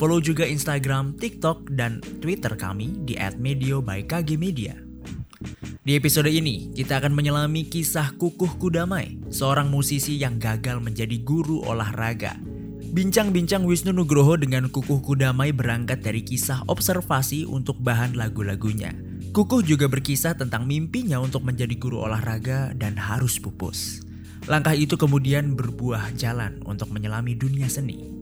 Follow juga Instagram, TikTok, dan Twitter kami di @medio by KG Media. Di episode ini, kita akan menyelami kisah Kukuh Kudamai, seorang musisi yang gagal menjadi guru olahraga. Bincang-bincang Wisnu Nugroho dengan Kukuh Kudamai berangkat dari kisah observasi untuk bahan lagu-lagunya. Kukuh juga berkisah tentang mimpinya untuk menjadi guru olahraga dan harus pupus. Langkah itu kemudian berbuah jalan untuk menyelami dunia seni.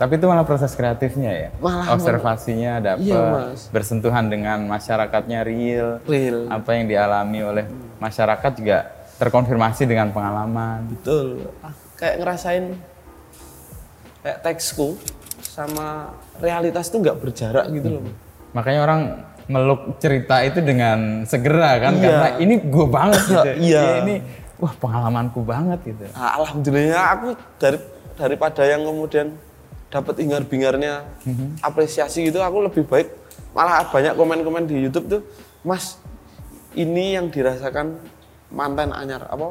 Tapi itu malah proses kreatifnya ya. Malah- Observasinya dapat, Iya, Mas. bersentuhan dengan masyarakatnya real. Real. Apa yang dialami oleh masyarakat juga terkonfirmasi dengan pengalaman. Betul. Ah, Kayak ngerasain kayak teksku sama realitas itu nggak berjarak gitu loh. Makanya orang meluk cerita itu dengan segera kan Iya. karena ini gue banget gitu. Iya. Ini wah pengalamanku banget gitu. Ah, Alhamdulillah aku dari daripada yang kemudian dapat hingar-bingarnya apresiasi gitu, aku lebih baik malah banyak komen-komen di YouTube tuh, Mas ini yang dirasakan mantan anyar apa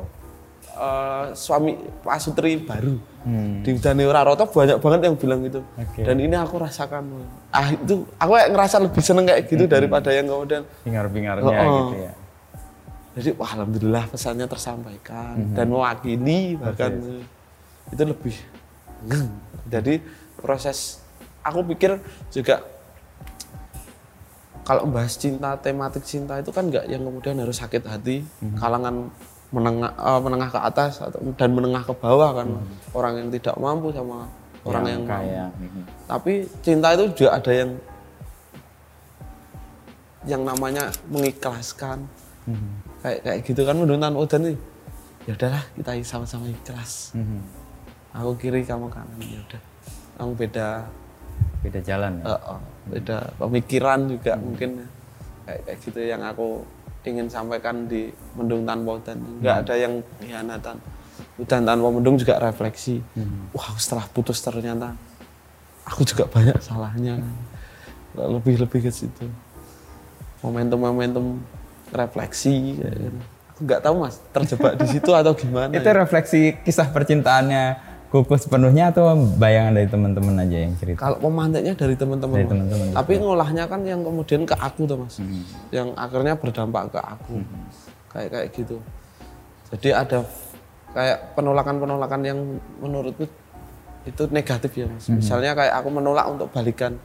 eh, suami Pak Sutri baru. Di Dani Raroto banyak banget yang bilang gitu. Oke. dan ini aku rasakan. Ah itu aku kayak ngerasa lebih seneng kayak gitu daripada yang kemudian Hingar-bingarnya Oh, oh. gitu ya. jadi wah alhamdulillah pesannya tersampaikan dan mewakili bahkan itu lebih jadi proses aku pikir juga kalau membahas cinta tematik cinta itu kan nggak yang kemudian harus sakit hati kalangan menengah eh, menengah ke atas atau dan menengah ke bawah kan orang yang tidak mampu sama orang yang, mampu. kaya. Mhm. Tapi cinta itu juga ada yang yang namanya mengikhlaskan. Kayak kayak gitu kan menurut Odan nih. Ya udahlah kita sama-sama ikhlas. Mhm. Aku kiri kamu kanan ya udah. Kamu beda Beda jalan ya. eh, eh, beda pemikiran juga mungkin ya. kayak kayak gitu yang aku ingin sampaikan di Mendung Tanpa Udan. Enggak ada yang hianatan. Udan tanpa mendung juga refleksi. Wah setelah putus ternyata aku juga banyak salahnya. Lebih-lebih ke situ. Momentum-momentum refleksi. kayak gitu. Aku nggak tahu mas terjebak di situ atau gimana. Itu refleksi kisah percintaannya kuku sepenuhnya atau bayangan dari teman-teman aja yang cerita? Kalau pemantiknya dari teman-teman. Dari teman-teman Hmm. Tapi ngolahnya kan yang kemudian ke aku tuh mas. Yang akhirnya berdampak ke aku. Hmm. Kayak kayak gitu. Jadi ada kayak penolakan-penolakan yang menurutku itu negatif ya mas. Hmm. Misalnya kayak aku menolak untuk balikan.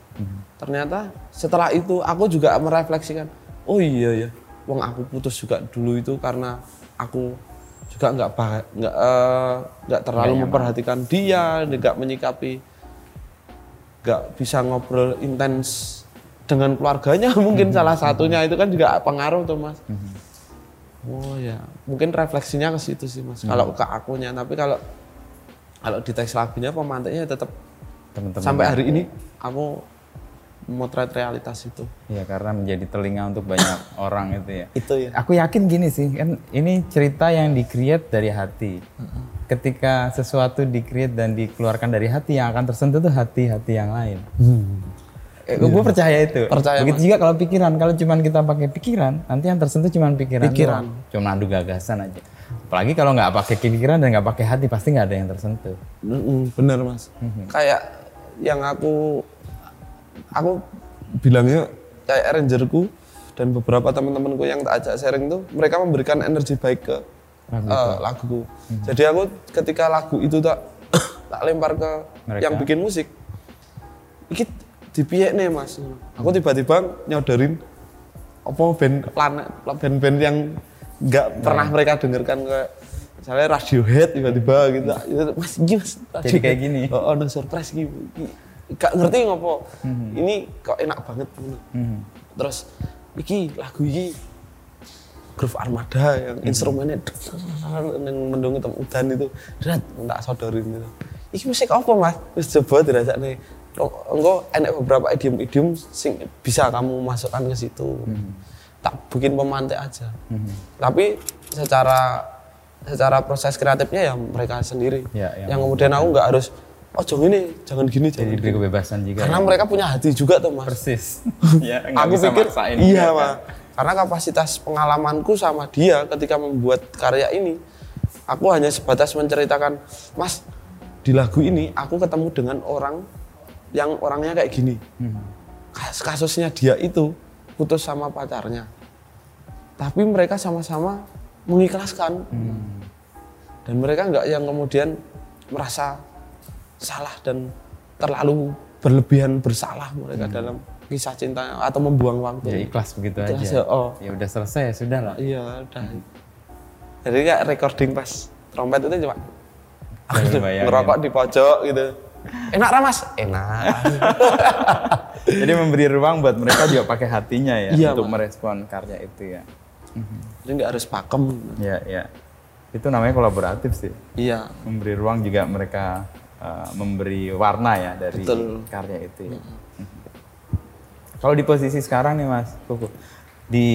Ternyata setelah itu aku juga merefleksikan. Oh iya ya. Wong aku putus juga dulu itu karena aku juga nggak nggak eh, nggak terlalu memperhatikan dia, nggak menyikapi nggak bisa ngobrol intens dengan keluarganya. Mungkin salah satunya itu kan juga pengaruh tuh mas. Oh ya. Mungkin refleksinya ke situ sih mas kalau ke akunya. Tapi kalau kalau di teks lagunya pemantiknya tetap Teman-teman. sampai hari ini aku memotret realitas itu Iya karena menjadi telinga untuk banyak orang itu ya. itu ya Aku yakin gini sih kan ini cerita yang di-create dari hati. Ketika sesuatu di-create dan dikeluarkan dari hati yang akan tersentuh tuh hati-hati yang lain. Eh, gue percaya itu. Percaya, Begitu juga kalau pikiran. Kalau cuman kita pakai pikiran, nanti yang tersentuh cuman pikiran. Pikiran. doang. Cuma adu gagasan aja. Apalagi kalau nggak pakai pikiran dan nggak pakai hati, pasti nggak ada yang tersentuh. Bener mas kayak yang aku aku bilangnya kayak rangerku dan beberapa teman-temanku yang tak ajak sharing tuh mereka memberikan energi baik ke Lagu eh, laguku. Jadi aku ketika lagu itu tak tak lempar ke Mereka? yang bikin musik iki dipiye nih mas? Aku tiba-tiba nyodorin apa band planet band-band yang nggak pernah mereka dengarkan ke misalnya Radiohead tiba-tiba gitu. Itu, mas iki mas Jadi kayak gini? oh, oh no surprise gitu gak ngerti ngopo. Ini kok enak banget gitu. Mhm. terus iki lagu iki groove armada yang instrumennya yang mendung itu udan itu. Drat tak sodorin itu iki musik apa mas? Wis coba dirajak nih engko enak beberapa idiom-idiom sing bisa kamu masukkan ke situ. Tak bikin pemantik aja. Tapi secara secara proses kreatifnya ya mereka sendiri. Ya, yang yang kemudian aku nggak harus oh jangan ini jangan gini jangan Jadi gini kebebasan juga. karena ya. mereka punya hati juga tuh mas persis. ya, aku bisa pikir maksain iya kan. mah karena kapasitas pengalamanku sama dia ketika membuat karya ini aku hanya sebatas menceritakan mas di lagu ini aku ketemu dengan orang yang orangnya kayak gini Hmm. Kas- kasusnya dia itu putus sama pacarnya tapi mereka sama-sama mengikhlaskan Hmm. dan mereka nggak yang kemudian merasa salah dan terlalu berlebihan bersalah mereka dalam kisah cintanya atau membuang waktu Hmm. Ya ikhlas begitu Ikhlas aja. ya, oh. Ya udah selesai ya sudah lah. iya udah jadi kayak recording pas trompet itu cuma bayangin. ngerokok di pojok gitu enak ramas enak Jadi memberi ruang buat mereka juga pakai hatinya ya Iya, untuk Mas. merespon karya itu ya. jadi nggak harus pakem Ya, ya. Itu namanya kolaboratif sih. iya Memberi ruang juga mereka uh, memberi warna ya dari Betul. karya itu ya. Mhm. Kalau di posisi sekarang nih Mas Kuku, di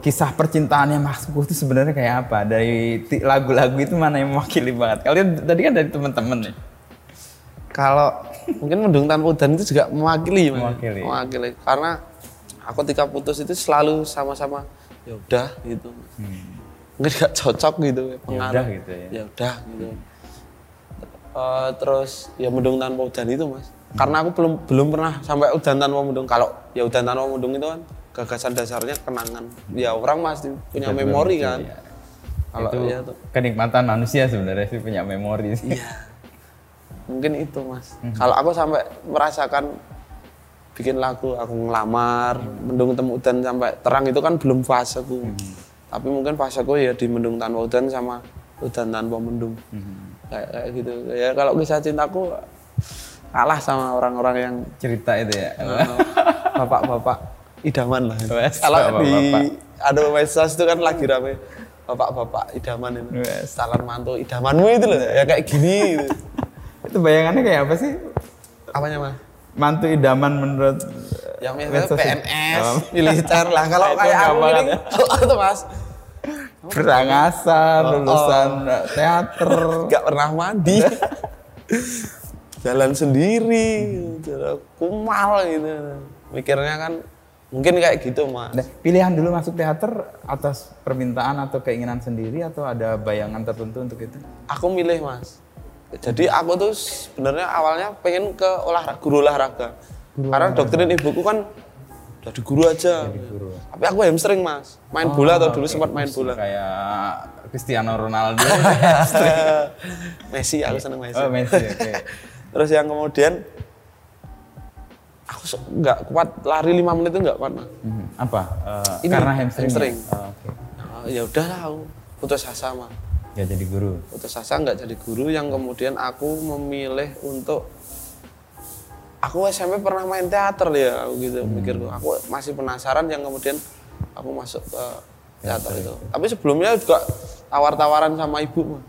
kisah percintaannya Mas Kuku itu sebenarnya kayak apa? Dari lagu-lagu itu mana yang mewakili banget? Kalian tadi kan dari teman-teman nih. kalau mungkin mendung tanpa udan itu juga mewakili. Mewakili. mewakili karena aku ketika putus itu selalu sama-sama ya udah gitu mungkin gak cocok gitu Ya pengaruh udah gitu ya. ya udah gitu Eh, terus ya mendung tanpa udan itu mas karena aku belum belum pernah sampai udan tanpa mendung kalau ya udan tanpa mendung itu kan gagasan dasarnya kenangan ya orang pasti punya Betul, memori kan ya. kalau itu ya tuh kenikmatan manusia sebenarnya sih punya memori sih. Iya. Mungkin itu mas. Kalau aku sampai merasakan bikin lagu, aku ngelamar, mendung temu udan sampai terang itu kan belum faseku. Tapi mungkin faseku ya di mendung tanpa udan sama udan tanpa mendung. Kayak, kayak gitu. Ya kalau kisah cintaku kalah sama orang-orang yang Cerita itu ya. eh, bapak-bapak idaman lah. Kalau di aduh medsos itu kan lagi rame bapak-bapak idaman itu. Calon mantu idamanmu itu loh, ya kayak gini. gitu. itu bayangannya kayak apa sih? Apanya mas? Mantu idaman menurut Yang eh, biasanya medsos ya? PNS, Oh. militer lah. Kalau kayak aku ini, ya. itu mas, Berangasan, Oh, lulusan teater. nggak pernah mandi. Jalan sendiri, jalan kumal gitu. Mikirnya kan mungkin kayak gitu mas. Nah, pilihan dulu masuk teater atas permintaan atau keinginan sendiri atau ada bayangan tertentu untuk itu? Aku milih mas. Jadi aku tuh sebenarnya awalnya pengen ke olahraga, guru olahraga. Karena doktrin ibuku kan jadi guru aja. guru. Tapi aku hamstring mas, main bola atau dulu sempat main bola. Kayak Cristiano Ronaldo. Messi, aku seneng Messi. oh, Messi, oke. Terus yang kemudian aku nggak kuat lari 5 menit itu nggak kuat mas. Mhm. Apa? Eh, Ini, karena hamstring. hamstring. Oh, oke. Nah, ya udahlah aku putus asa mah. Gak jadi guru. Putus asa nggak jadi guru yang kemudian aku memilih untuk aku SMP pernah main teater ya aku gitu mikirku. Aku masih penasaran yang kemudian aku masuk ke teater itu. Tapi sebelumnya juga tawar-tawaran sama ibu mah.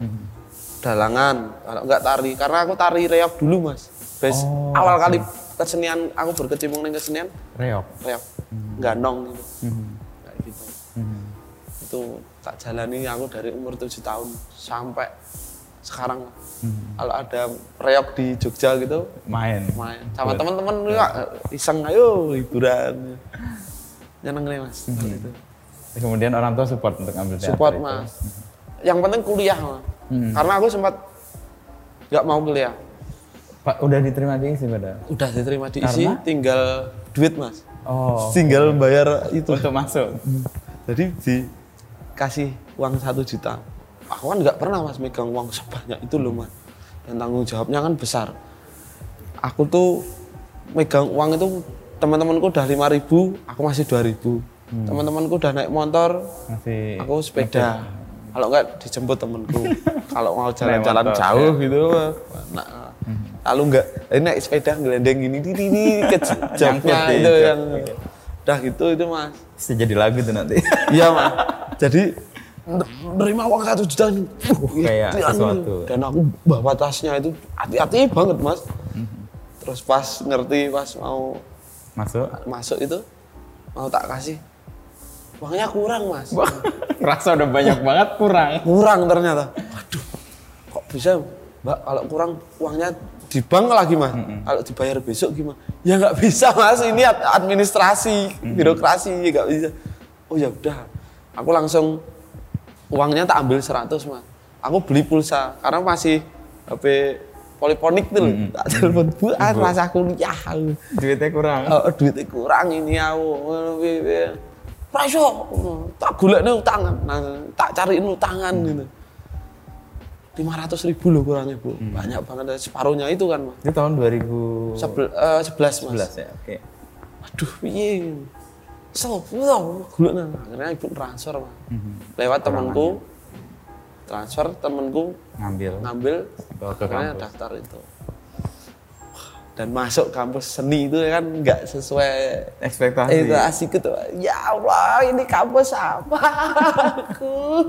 Dalangan, kalau nggak tari karena aku tari reok dulu mas. Bes, Oh, awal kali kesenian aku berkecimpung di kesenian Reok. reok, ganong gitu. Mhm. Kayak gitu. Mhm. itu tak jalani aku dari umur 7 tahun sampai sekarang kalau ada reok di Jogja gitu Main. main sama teman-teman ya, iseng ayo hiburan nyeneng nih mas seperti itu. Kemudian orang tua support untuk ambil teater support itu. mas yang penting kuliah mas Hmm. karena aku sempat nggak mau kuliah Pak udah diterima di sih pada. udah diterima diisi Karena? tinggal duit mas Oh. tinggal bayar itu Untuk masuk. jadi dikasih uang satu juta aku kan nggak pernah mas megang uang sebanyak itu loh mas. Dan tanggung jawabnya kan besar. Aku tuh megang uang itu teman-temanku udah 5000 aku masih 2000 teman-temanku udah naik motor Masih aku sepeda. kalau enggak dijemput temenku kalau mau jalan-jalan jauh gitu nah, lalu enggak ini naik sepeda ngelendeng gini di ini ke joknya Nyangkut di itu yang udah gitu itu mas. Bisa jadi lagu tuh nanti. iya mas. Jadi nerima uang satu juta nih Kayak Gitu, sesuatu. dan aku bawa tasnya itu hati-hati banget mas terus pas ngerti pas mau Masuk. masuk itu mau tak kasih uangnya kurang mas Rasa udah banyak banget kurang. kurang ternyata. Waduh, kok bisa mbak kalau kurang uangnya di bank lagi mas. Kalau dibayar besok gimana? Ya nggak bisa mas, ini ad- administrasi, birokrasi nggak bisa. Oh ya udah, aku langsung uangnya tak ambil 100 mas. Aku beli pulsa karena masih HP poliponik tuh loh. Tak telepon bu, ah, rasa kuliah. aku. Duitnya kurang. Oh, duitnya kurang ini aku. Iso. Tak golekne utangan. Nah, tak cariin utangan gitu. 500 ribu loh kurangnya bu. Banyak banget separuhnya itu kan mas. Itu tahun 2011 Sebel, eh, 11 mas. ya. Oke. Aduh piye. So, so, golekne. Akhirnya ibu transfer mas. Lewat temanku. Transfer temanku Ngambil. ngambil Bawa ke akhirnya kampus. daftar itu. Dan masuk kampus seni itu kan nggak sesuai Ekspektasi. itu asik itu ya Allah ini kampus apa aku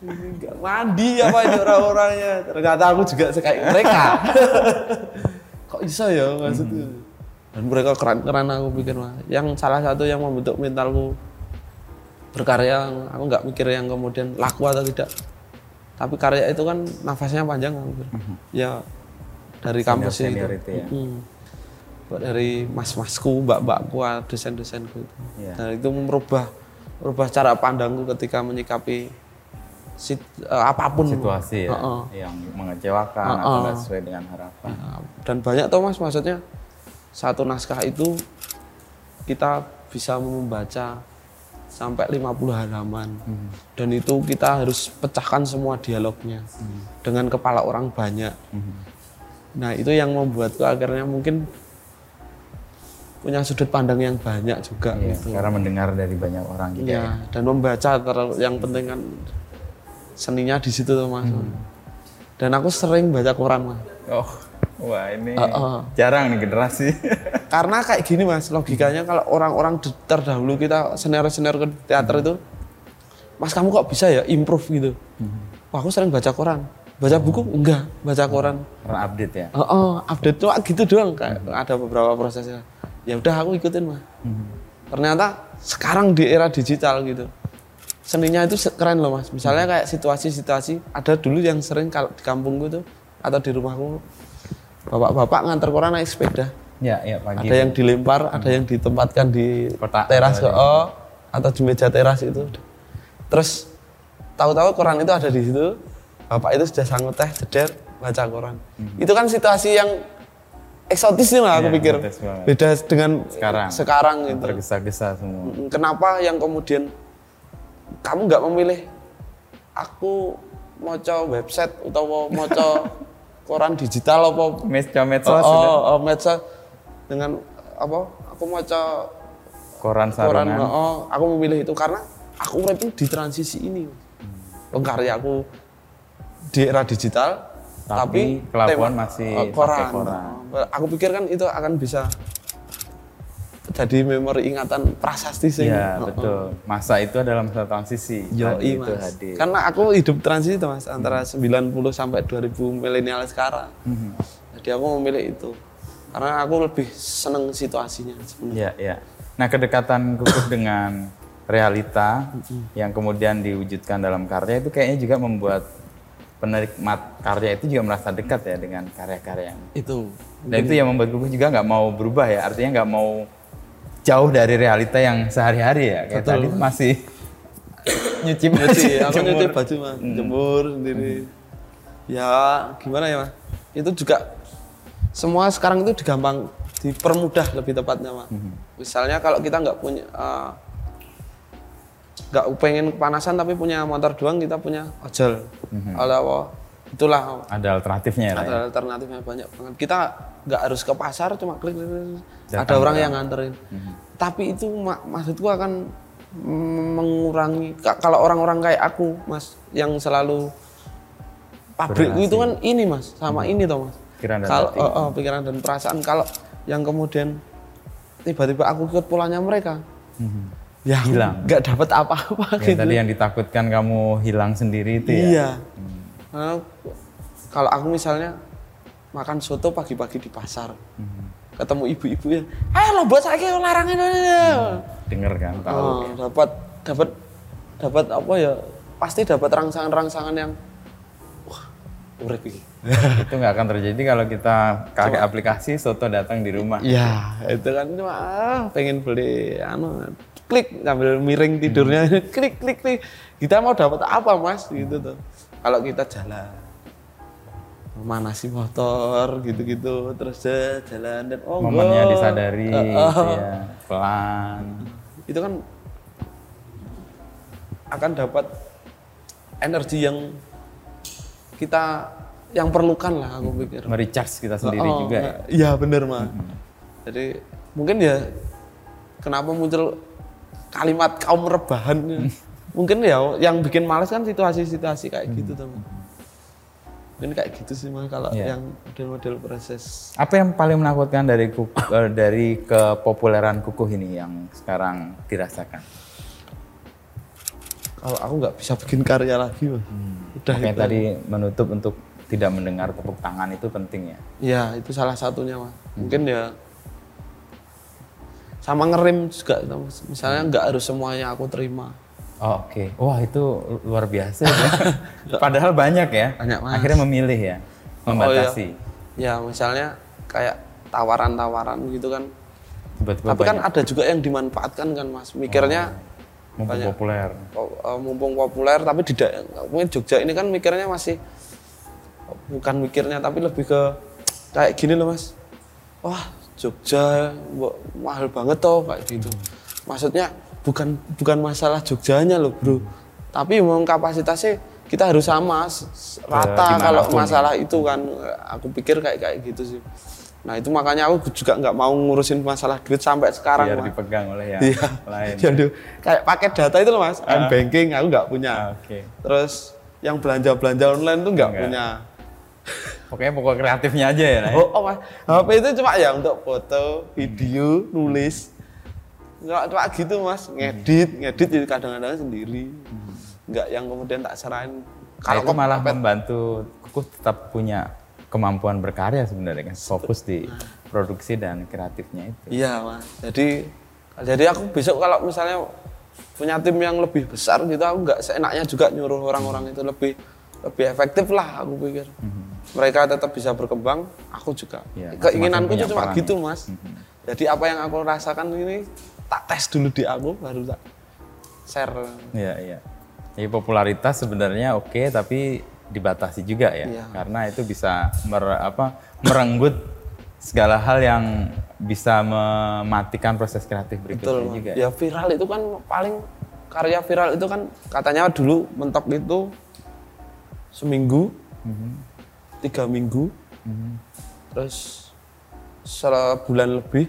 ini nggak mandi apa ini orang-orangnya ternyata aku juga kayak mereka kok bisa ya maksudnya dan mereka keren-keren aku pikir mah yang salah satu yang membentuk mentalku berkarya aku nggak mikir yang kemudian laku atau tidak tapi karya itu kan nafasnya panjang aku pikir. ya dari kampus itu ya. Mm. Buat dari mas-masku, mbak-mbakku, dosen-dosenku itu. Iya. Dan itu merubah merubah cara pandangku ketika menyikapi sit- eh, apa pun. Situasi ya. Heeh. Yang mengecewakan atau Heeh. nggak sesuai dengan harapan. Nah, Dan banyak tuh mas, maksudnya satu naskah itu kita bisa membaca sampai 50 halaman. Dan itu kita harus pecahkan semua dialognya dengan kepala orang banyak. Nah itu yang membuatku akhirnya mungkin punya sudut pandang yang banyak juga Iya, gitu. karena mendengar dari banyak orang juga. Ya, dan membaca terlalu yang penting kan seninya di situ tuh mas. Dan aku sering baca koran mas. Oh, wah ini Heeh. jarang nih generasi. Karena kayak gini mas, logikanya kalau orang-orang terdahulu kita senior-senior ke teater itu, mas kamu kok bisa ya improve gitu? Wah aku sering baca koran. Baca buku enggak, baca koran. Karena update ya. Oh, oh, update tuh gitu doang kayak ada beberapa prosesnya. Ya udah aku ikutin mah. Ternyata sekarang di era digital gitu. Seninya itu keren loh mas. Misalnya kayak situasi-situasi ada dulu yang sering kalau di kampungku tuh atau di rumahku bapak-bapak nganter koran naik sepeda. Ya, ya pagi. Ada yang dilempar, ada yang ditempatkan di Kotak teras di- oh, atau di meja teras itu. Terus tahu-tahu koran itu ada di situ. Bapak itu sudah sanggup teh, jeder, baca koran. Itu kan situasi yang eksotis nih lah aku Iya, pikir. Beda dengan Sekarang. sekarang gitu. tergesa-gesa semua. Mm, Kenapa yang kemudian kamu nggak memilih aku mau website atau mau koran digital apa Media oh, medsos oh, sudah. oh, medsos dengan apa aku mau koran koran sarungan. oh, aku memilih itu karena aku urip di transisi ini hmm. karya aku di era digital Tapi tapi, kelakuan tema- masih oh, pakai koran. koran. Oh, aku pikir kan itu akan bisa jadi memori ingatan prasasti sih Iya, Oh, betul. Masa itu adalah masa transisi. Tadi itu hadir. Karena aku hidup transisi tuh mas antara 90 sampai 2000 milenial sekarang. Mhm. Jadi aku memilih itu. Karena aku lebih seneng situasinya sebenarnya. Iya, iya. Nah, kedekatan kukuh dengan realita yang kemudian diwujudkan dalam karya itu kayaknya juga membuat penikmat karya itu juga merasa dekat ya dengan karya-karya yang Itu. Dan itu yang membuat kukuh juga nggak mau berubah ya, artinya nggak mau jauh dari realita yang sehari-hari ya. Kayak Betul. tadi masih nyuci baju, Nyuci, aku jemur. nyuci baju mas, jemur sendiri. Ya gimana ya mas? Itu juga semua sekarang itu digampang, dipermudah lebih tepatnya mas. Misalnya kalau kita nggak punya eh, nggak pengen kepanasan tapi punya motor doang kita punya ojol. Kalau itulah. Ada alternatifnya ya, ada alternatifnya banyak banget. Kita nggak harus ke pasar cuma klik, klik. ada Datang orang yang nganterin. Tapi itu mak maksudku akan mengurangi ka- kalau orang-orang kayak aku mas yang selalu pabrikku itu kan ini mas sama ini toh mas. Pikiran dan kalau oh, oh, pikiran dan perasaan. Kalau yang kemudian tiba-tiba aku ikut polanya mereka ya aku Hilang. nggak dapat apa-apa Ya, gitu. tadi yang ditakutkan kamu hilang sendiri itu ya? Iya. Nah, kalau aku misalnya makan soto pagi-pagi di pasar, ketemu ibu-ibu ya, ayo lo buat saya larangan Denger kan, tahu. Oh, dapat dapat dapat apa ya? Pasti dapat rangsangan-rangsangan yang wah, urip itu nggak akan terjadi kalau kita pakai aplikasi soto datang di rumah. Iya, itu kan cuma ah, pengen beli anu klik sambil miring tidurnya klik klik klik kita mau dapat apa mas gitu tuh kalau kita jalan manasi motor gitu-gitu terus jalan dan oh Momennya enggak. disadari, eh. gitu ya, pelan. itu kan akan dapat energi yang kita yang perlukan lah aku pikir Merecharge kita sendiri Oh, juga ya. Iya bener mas. Jadi mungkin ya kenapa muncul kalimat kaum rebahan mungkin ya yang bikin males kan situasi-situasi kayak gitu teman. Mungkin kayak gitu sih mas kalau Iya. yang model-model proses. Apa yang paling menakutkan dari kuku, eh, dari kepopuleran kukuh ini yang sekarang dirasakan? Kalau aku nggak bisa bikin karya lagi mas. Udah Makanya itu. tadi menutup untuk tidak mendengar tepuk tangan itu penting ya. Ya itu salah satunya mas. Mungkin ya sama ngerem juga misalnya nggak harus semuanya aku terima. Oh, Oke, wah itu luar biasa ya. Padahal banyak ya. Banyak, Mas. Akhirnya memilih ya, membatasi. Ya misalnya kayak tawaran-tawaran gitu kan Tiba-tiba Tapi kan banyak ada juga yang dimanfaatkan kan mas. Mikirnya mumpung banyak. populer. oh, eh, mumpung populer tapi di mungkin Jogja ini kan mikirnya masih bukan mikirnya tapi lebih ke kayak gini loh mas. Wah Jogja mahal banget toh kayak gitu. Maksudnya bukan bukan masalah Jogjanya loh bro. Tapi memang kapasitasnya kita harus sama rata kalau masalah itu kan. Aku pikir kayak kayak gitu sih. Nah itu makanya aku juga nggak mau ngurusin masalah duit sampai sekarang. Biar Mas. dipegang oleh yang Iya. lain. Jadi kayak paket data itu loh mas, M banking aku nggak punya. Ah, Oke. Terus yang belanja belanja online tuh nggak punya. Pokoknya pokok kreatifnya aja ya. Oh, oh mas, HP itu cuma ya untuk foto, video, nulis. Nggak cuma gitu mas, ngedit, ngedit jadi kadang-kadang sendiri. Nggak yang kemudian tak serahin. Nah, ke malah pepet, membantu kukuh tetap punya kemampuan berkarya sebenarnya kan fokus di produksi dan kreatifnya itu. Iya mas. Jadi jadi aku besok kalau misalnya punya tim yang lebih besar gitu, aku nggak seenaknya juga nyuruh orang-orang itu lebih lebih efektif lah aku pikir. Mereka tetap bisa berkembang, aku juga. Iya, Keinginanku cuma gitu mas. Jadi apa yang aku rasakan ini tak tes dulu di aku baru tak share. Iya, iya. Jadi popularitas sebenarnya oke tapi dibatasi juga ya. Iya. Karena itu bisa mer- apa merenggut segala hal yang bisa mematikan proses kreatif berikutnya Betul. Juga. Ya viral itu kan paling karya viral itu kan katanya dulu mentok itu seminggu, tiga minggu, terus sebulan lebih,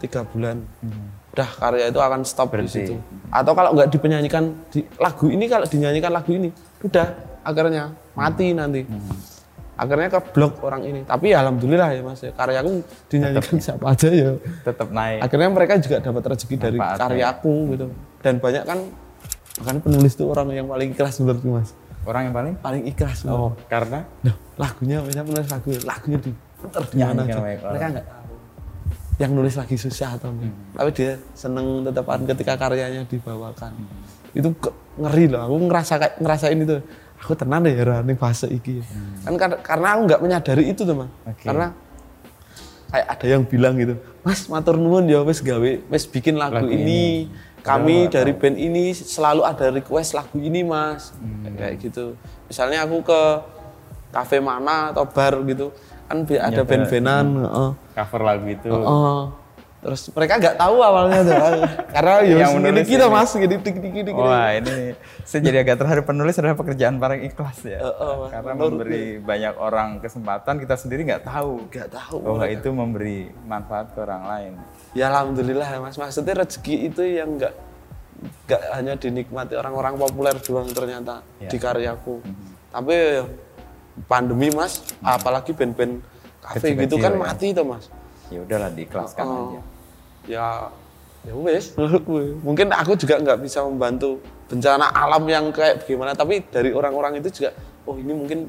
tiga bulan. Udah karya itu akan stop Berhenti. di situ. Atau kalau nggak dipenyanyikan di lagu ini kalau dinyanyikan lagu ini, udah akhirnya mati nanti. Akhirnya ke blok orang ini. Tapi ya alhamdulillah ya mas, ya, karyaku dinyanyikan siapa aja ya. Tetap naik. akhirnya mereka juga dapat rezeki dari karyaku gitu. Dan banyak kan makanya penulis tuh orang yang paling ikhlas menurutku mas. Orang yang paling? Paling ikhlas oh, karena? Duh, lagunya misalnya penulis lagu. Lagunya diputar di mana aja. mereka nggak yang nulis lagi susah atau enggak. Tapi dia seneng tetapan ketika karyanya dibawakan. Itu ke- ngeri loh. Aku ngerasa kayak ngerasain itu. Aku tenang deh ya nih fase iki. Kan kar- karena aku nggak menyadari itu teman Oke. karena kayak ada yang bilang gitu mas matur nuwun ya wes gawe wes bikin lagu, Lagu ini, ini. kami Padahal dari band ini selalu ada request lagu ini mas. Kayak gitu. Misalnya aku ke kafe mana atau bar gitu kan ada Nyata. band-bandan heeh. cover lagu itu Heeh. terus mereka nggak tahu awalnya tuh karena ya segini menulis kita ini. mas gini gini gini gini Wah ini saya jadi agak terharu penulis adalah pekerjaan paling ikhlas ya. Heeh, Mas. Karena memberi banyak orang kesempatan kita sendiri nggak tahu nggak tahu bahwa itu memberi manfaat ke orang lain. ya alhamdulillah mas maksudnya rezeki itu yang nggak nggak hanya dinikmati orang-orang populer doang ternyata Ya. di karyaku tapi ya, pandemi mas apalagi band-band kafe gitu kan ya. mati tuh mas Ya udahlah diikhlaskan Oh, aja. ya ya wes menurutku. mungkin aku juga nggak bisa membantu bencana alam yang kayak bagaimana tapi dari orang-orang itu juga oh ini mungkin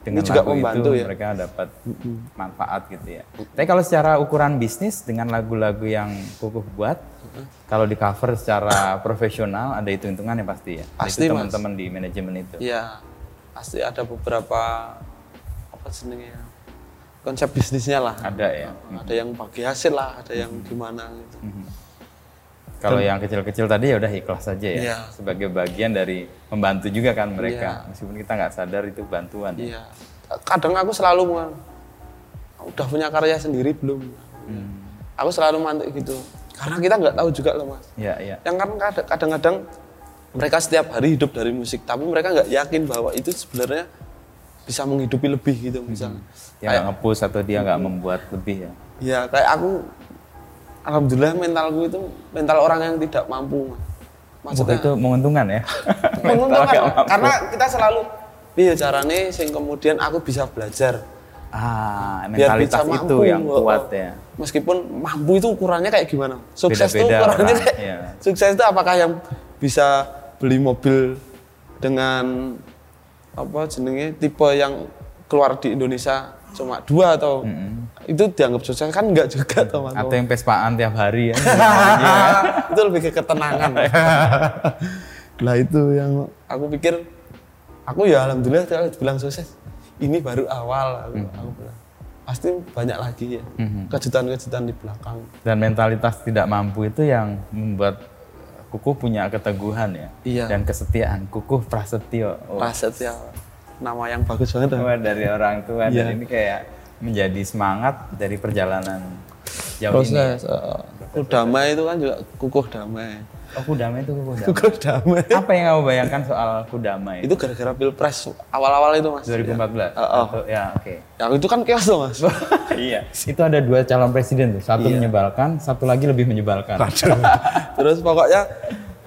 Dengan ini juga lagu membantu itu ya mereka dapat manfaat gitu ya. Tapi kalau secara ukuran bisnis dengan lagu-lagu yang kukuh buat, kalau di cover secara profesional ada itu hitungannya pasti ya. Pasti, teman-teman di manajemen itu. ya pasti ada beberapa apa senengnya konsep bisnisnya lah Ada ya. ada yang bagi hasil lah ada yang gimana gitu Kalau yang kecil-kecil tadi ya udah ikhlas saja ya. Iya. Sebagai bagian dari membantu juga kan mereka. Meskipun kita nggak sadar itu bantuan. ya. iya kadang aku selalu mau udah punya karya sendiri belum Hmm. aku selalu mantik gitu karena kita nggak tahu juga loh mas Iya, iya. yang kan kadang- kadang-kadang mereka setiap hari hidup dari musik tapi mereka nggak yakin bahwa itu sebenarnya bisa menghidupi lebih gitu misalnya Dia nggak nge-push atau dia nggak membuat lebih ya. ya kayak aku alhamdulillah mentalku itu mental orang yang tidak mampu. Maksudnya itu menguntungkan ya. menguntungkan mampu. karena kita selalu iya caranya sing kemudian aku bisa belajar Ah, biar mentalitas bisa itu mampu yang kuat ya. meskipun mampu itu ukurannya kayak gimana sukses itu Beda-beda ukurannya orang, kayak iya. sukses itu apakah yang bisa beli mobil dengan apa jenenge tipe yang keluar di Indonesia cuma dua atau itu dianggap sukses kan enggak juga teman Atau yang pespaan tiap hari ya. itu lebih ke ketenangan. Lah itu yang aku pikir aku ya alhamdulillah kalau bilang sukses ini baru awal aku, aku bilang. Pasti banyak lagi ya kejutan-kejutan di belakang. Dan mentalitas tidak mampu itu yang membuat kukuh punya keteguhan ya. Iya. Dan kesetiaan. Kukuh prasetyo. Oh, Prasetya nama yang bagus banget Wah, dari orang tua Iya. dan ini kayak menjadi semangat dari perjalanan jauh ini. proses uh, kukuh damai itu kan juga kukuh damai Oh, kudamai itu kukuh damai Apa yang kamu bayangkan soal kudamai? itu gara-gara pilpres awal-awal itu mas 2014. Oh, oh. Atau- ya, oke. yang itu kan chaos tuh mas iya. Itu ada dua calon presiden tuh. Satu menyebalkan, satu lagi lebih menyebalkan. terus pokoknya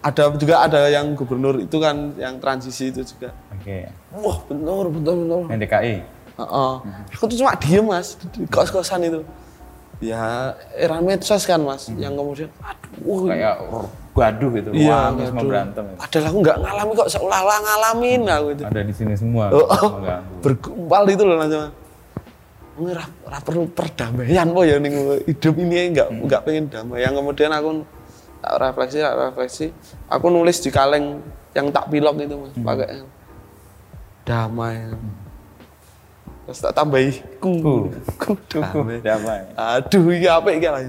ada juga ada yang gubernur itu kan yang transisi itu juga Oke. wah bener bener bener Yang DKI. Heeh. Aku tuh cuma diem mas di kos-kosan itu. Ya era medsos kan mas, yang kemudian aduh Kayak gaduh gitu. iya, Wah, terus mau aduh. berantem. itu. Padahal aku nggak ngalami kok seolah-olah ngalamin aku itu. Ada di sini semua. Oh, oh, bergumpal itu loh langsung. Ini ora, ora perlu perdamaian po ya ning hidup ini nggak nggak pengen damai. Yang kemudian aku tak refleksi, tak refleksi, aku nulis di kaleng yang tak pilok itu mas, pakai damai. Terus tak tambahi ku, Ku. ku damai. damai. Aduh, ini apa lah.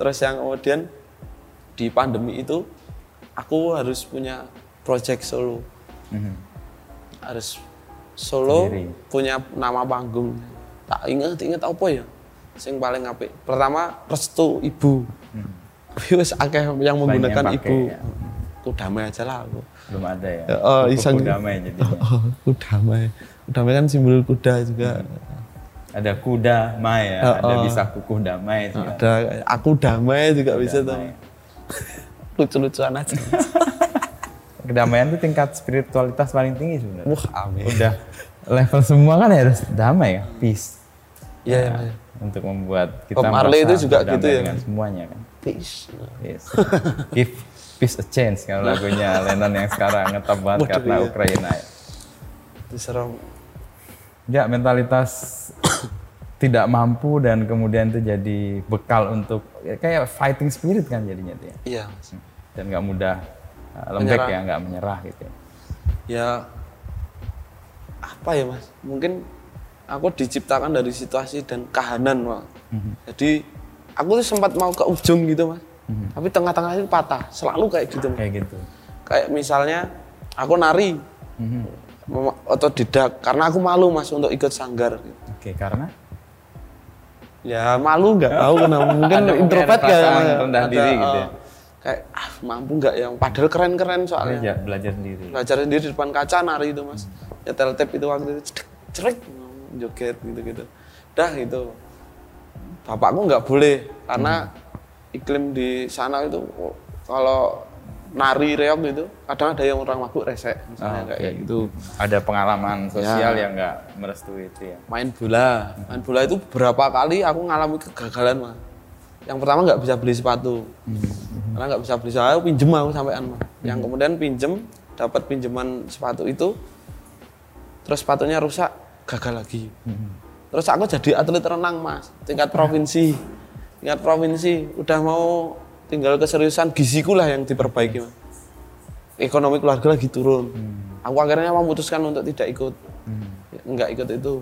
Terus yang kemudian di pandemi itu aku harus punya project solo. Mhm. Harus solo Sendiri. punya nama panggung. Tak inget inget apa ya? Sing paling apik. Pertama restu ibu. Wis akeh yang menggunakan pakai, ibu. ya. Ku damai aja lah aku. Belum ada ya. Ya, oh, iseng. damai jadinya. Oh, damai. Damai kan simbol kuda juga. Ada kuda mai ya, Oh, ada oh. bisa kukuh damai juga. Ada aku damai juga bisa tuh. Lucu-lucuan aja. Kedamaian itu tingkat spiritualitas paling tinggi sebenarnya. Wah, amin. Udah level semua kan ya harus damai ya, peace. Iya, iya, iya. Untuk membuat kita Bob Marley merasa itu juga gitu ya, dengan Mas? semuanya kan. Peace. Yes. Give peace a chance kalau lagunya Lennon yang sekarang ngetop banget Waduh, karena iya. Ukraina ya. Itu serem. Ya mentalitas tidak mampu dan kemudian itu jadi bekal untuk ya, kayak fighting spirit kan jadinya tuh ya. Iya. Dan nggak mudah uh, lembek Menyerah. ya, nggak menyerah gitu. ya. Ya apa ya mas? Mungkin aku diciptakan dari situasi dan kahanan mas. Jadi aku tuh sempat mau ke ujung gitu mas. Tapi tengah-tengah itu patah. Selalu kayak gitu. Mas. Kayak gitu. Kayak misalnya aku nari mem- otodidak karena aku malu mas untuk ikut sanggar. Oke, karena ya malu nggak tahu kenapa mungkin Ada- introvert ada kayak perasaan rendah diri gitu ya? oh, kayak ah mampu nggak yang padahal keren keren soalnya. Belajar, belajar sendiri. belajar sendiri di depan kaca nari itu mas. Nyetel tape itu waktu itu cedek, cerik joget gitu gitu dah gitu bapakku nggak boleh karena iklim di sana itu kalau nari reok gitu. Kadang ada yang orang mabuk resek misalnya Ah, kayak gitu. Ada pengalaman sosial Ya. yang nggak merestui itu ya. main bola. Main bola itu berapa kali aku ngalami kegagalan mah yang pertama nggak bisa beli sepatu. Karena nggak bisa beli sepatu pinjem aku sampean mah yang kemudian pinjem dapat pinjaman sepatu itu terus sepatunya rusak gagal lagi. Terus aku jadi atlet renang mas tingkat provinsi. Tingkat provinsi udah mau tinggal keseriusan giziku lah yang diperbaiki mas. Ekonomi keluarga lagi turun. Aku akhirnya memutuskan untuk tidak ikut. Nggak ikut itu.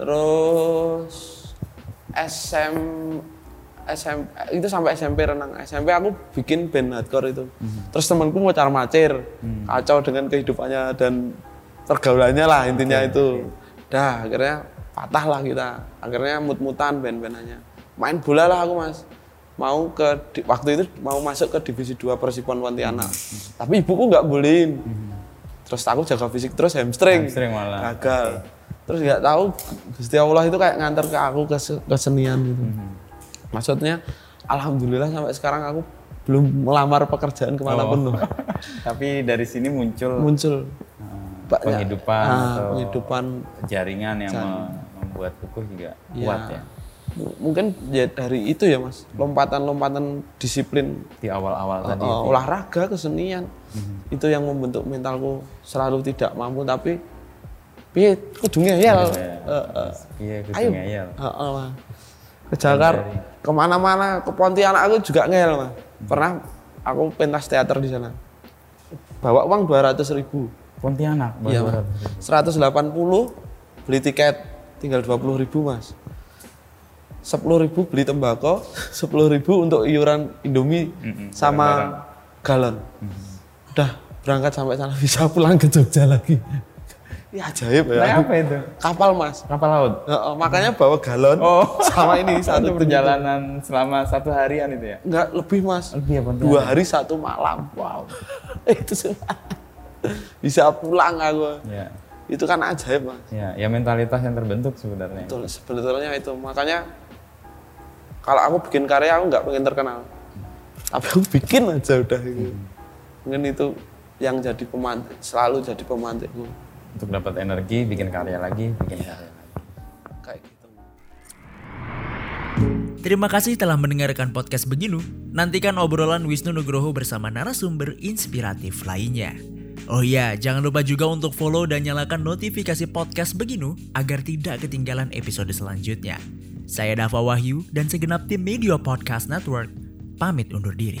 Terus SM SM itu sampai SMP renang. SMP aku bikin band hardcore itu. Terus temanku mau cara macir kacau dengan kehidupannya dan pergaulannya lah intinya itu. dah akhirnya patah lah kita. Akhirnya mut-mutan band-bandannya. Main bola lah aku mas mau ke waktu itu mau masuk ke divisi 2 Persipon Pontianak tapi ibuku nggak bolehin terus aku jaga fisik terus hamstring, Hamstring malah. gagal. Terus nggak tahu Gusti Allah itu kayak nganter ke aku ke se- kesenian gitu. Maksudnya alhamdulillah sampai sekarang aku belum melamar pekerjaan ke mana pun loh. Tapi dari sini muncul muncul. banyak. penghidupan ah, atau penghidupan jaringan yang me- membuat kukuh juga Iya. kuat ya mungkin ya dari itu ya mas. Lompatan-lompatan disiplin. Di awal-awal tadi. uh, olahraga kesenian. Itu yang membentuk mentalku selalu tidak mampu tapi piye kudu ngeyel. Eh, eh. Kudu ayo. ngeyel. Heeh, Mas. ke Jakarta ke mana-mana ke Pontianak aku juga ngeyel mas. Pernah aku pentas teater di sana. Bawa uang 200 ribu. Pontianak Iya, baru Mas. 180 beli tiket tinggal 20 ribu mas 10 ribu beli tembakau 10 ribu untuk iuran Indomie sama galon udah berangkat sampai sana bisa pulang ke Jogja lagi ini ajaib ya Naik apa itu? kapal mas Kapal laut. Heeh, makanya bawa galon Oh. sama ini satu perjalanan selama satu harian itu ya? Enggak lebih mas Lebih ya, Pontianak? dua hari satu malam wow itu sih bisa pulang aku Ya. itu kan ajaib mas Ya, ya mentalitas yang terbentuk sebenarnya. Betul, sebetulnya itu. Makanya kalau aku bikin karya aku nggak pengen terkenal. Tapi aku bikin aja udah itu. Mungkin itu yang jadi pemantik, selalu jadi pemantikku. Untuk dapat energi, bikin karya lagi, bikin karya lagi. Kayak gitu. Terima kasih telah mendengarkan podcast Beginu. Nantikan obrolan Wisnu Nugroho bersama narasumber inspiratif lainnya. Oh iya, jangan lupa juga untuk follow dan nyalakan notifikasi podcast Beginu agar tidak ketinggalan episode selanjutnya. Saya Dava Wahyu dan segenap tim Media Podcast Network pamit undur diri.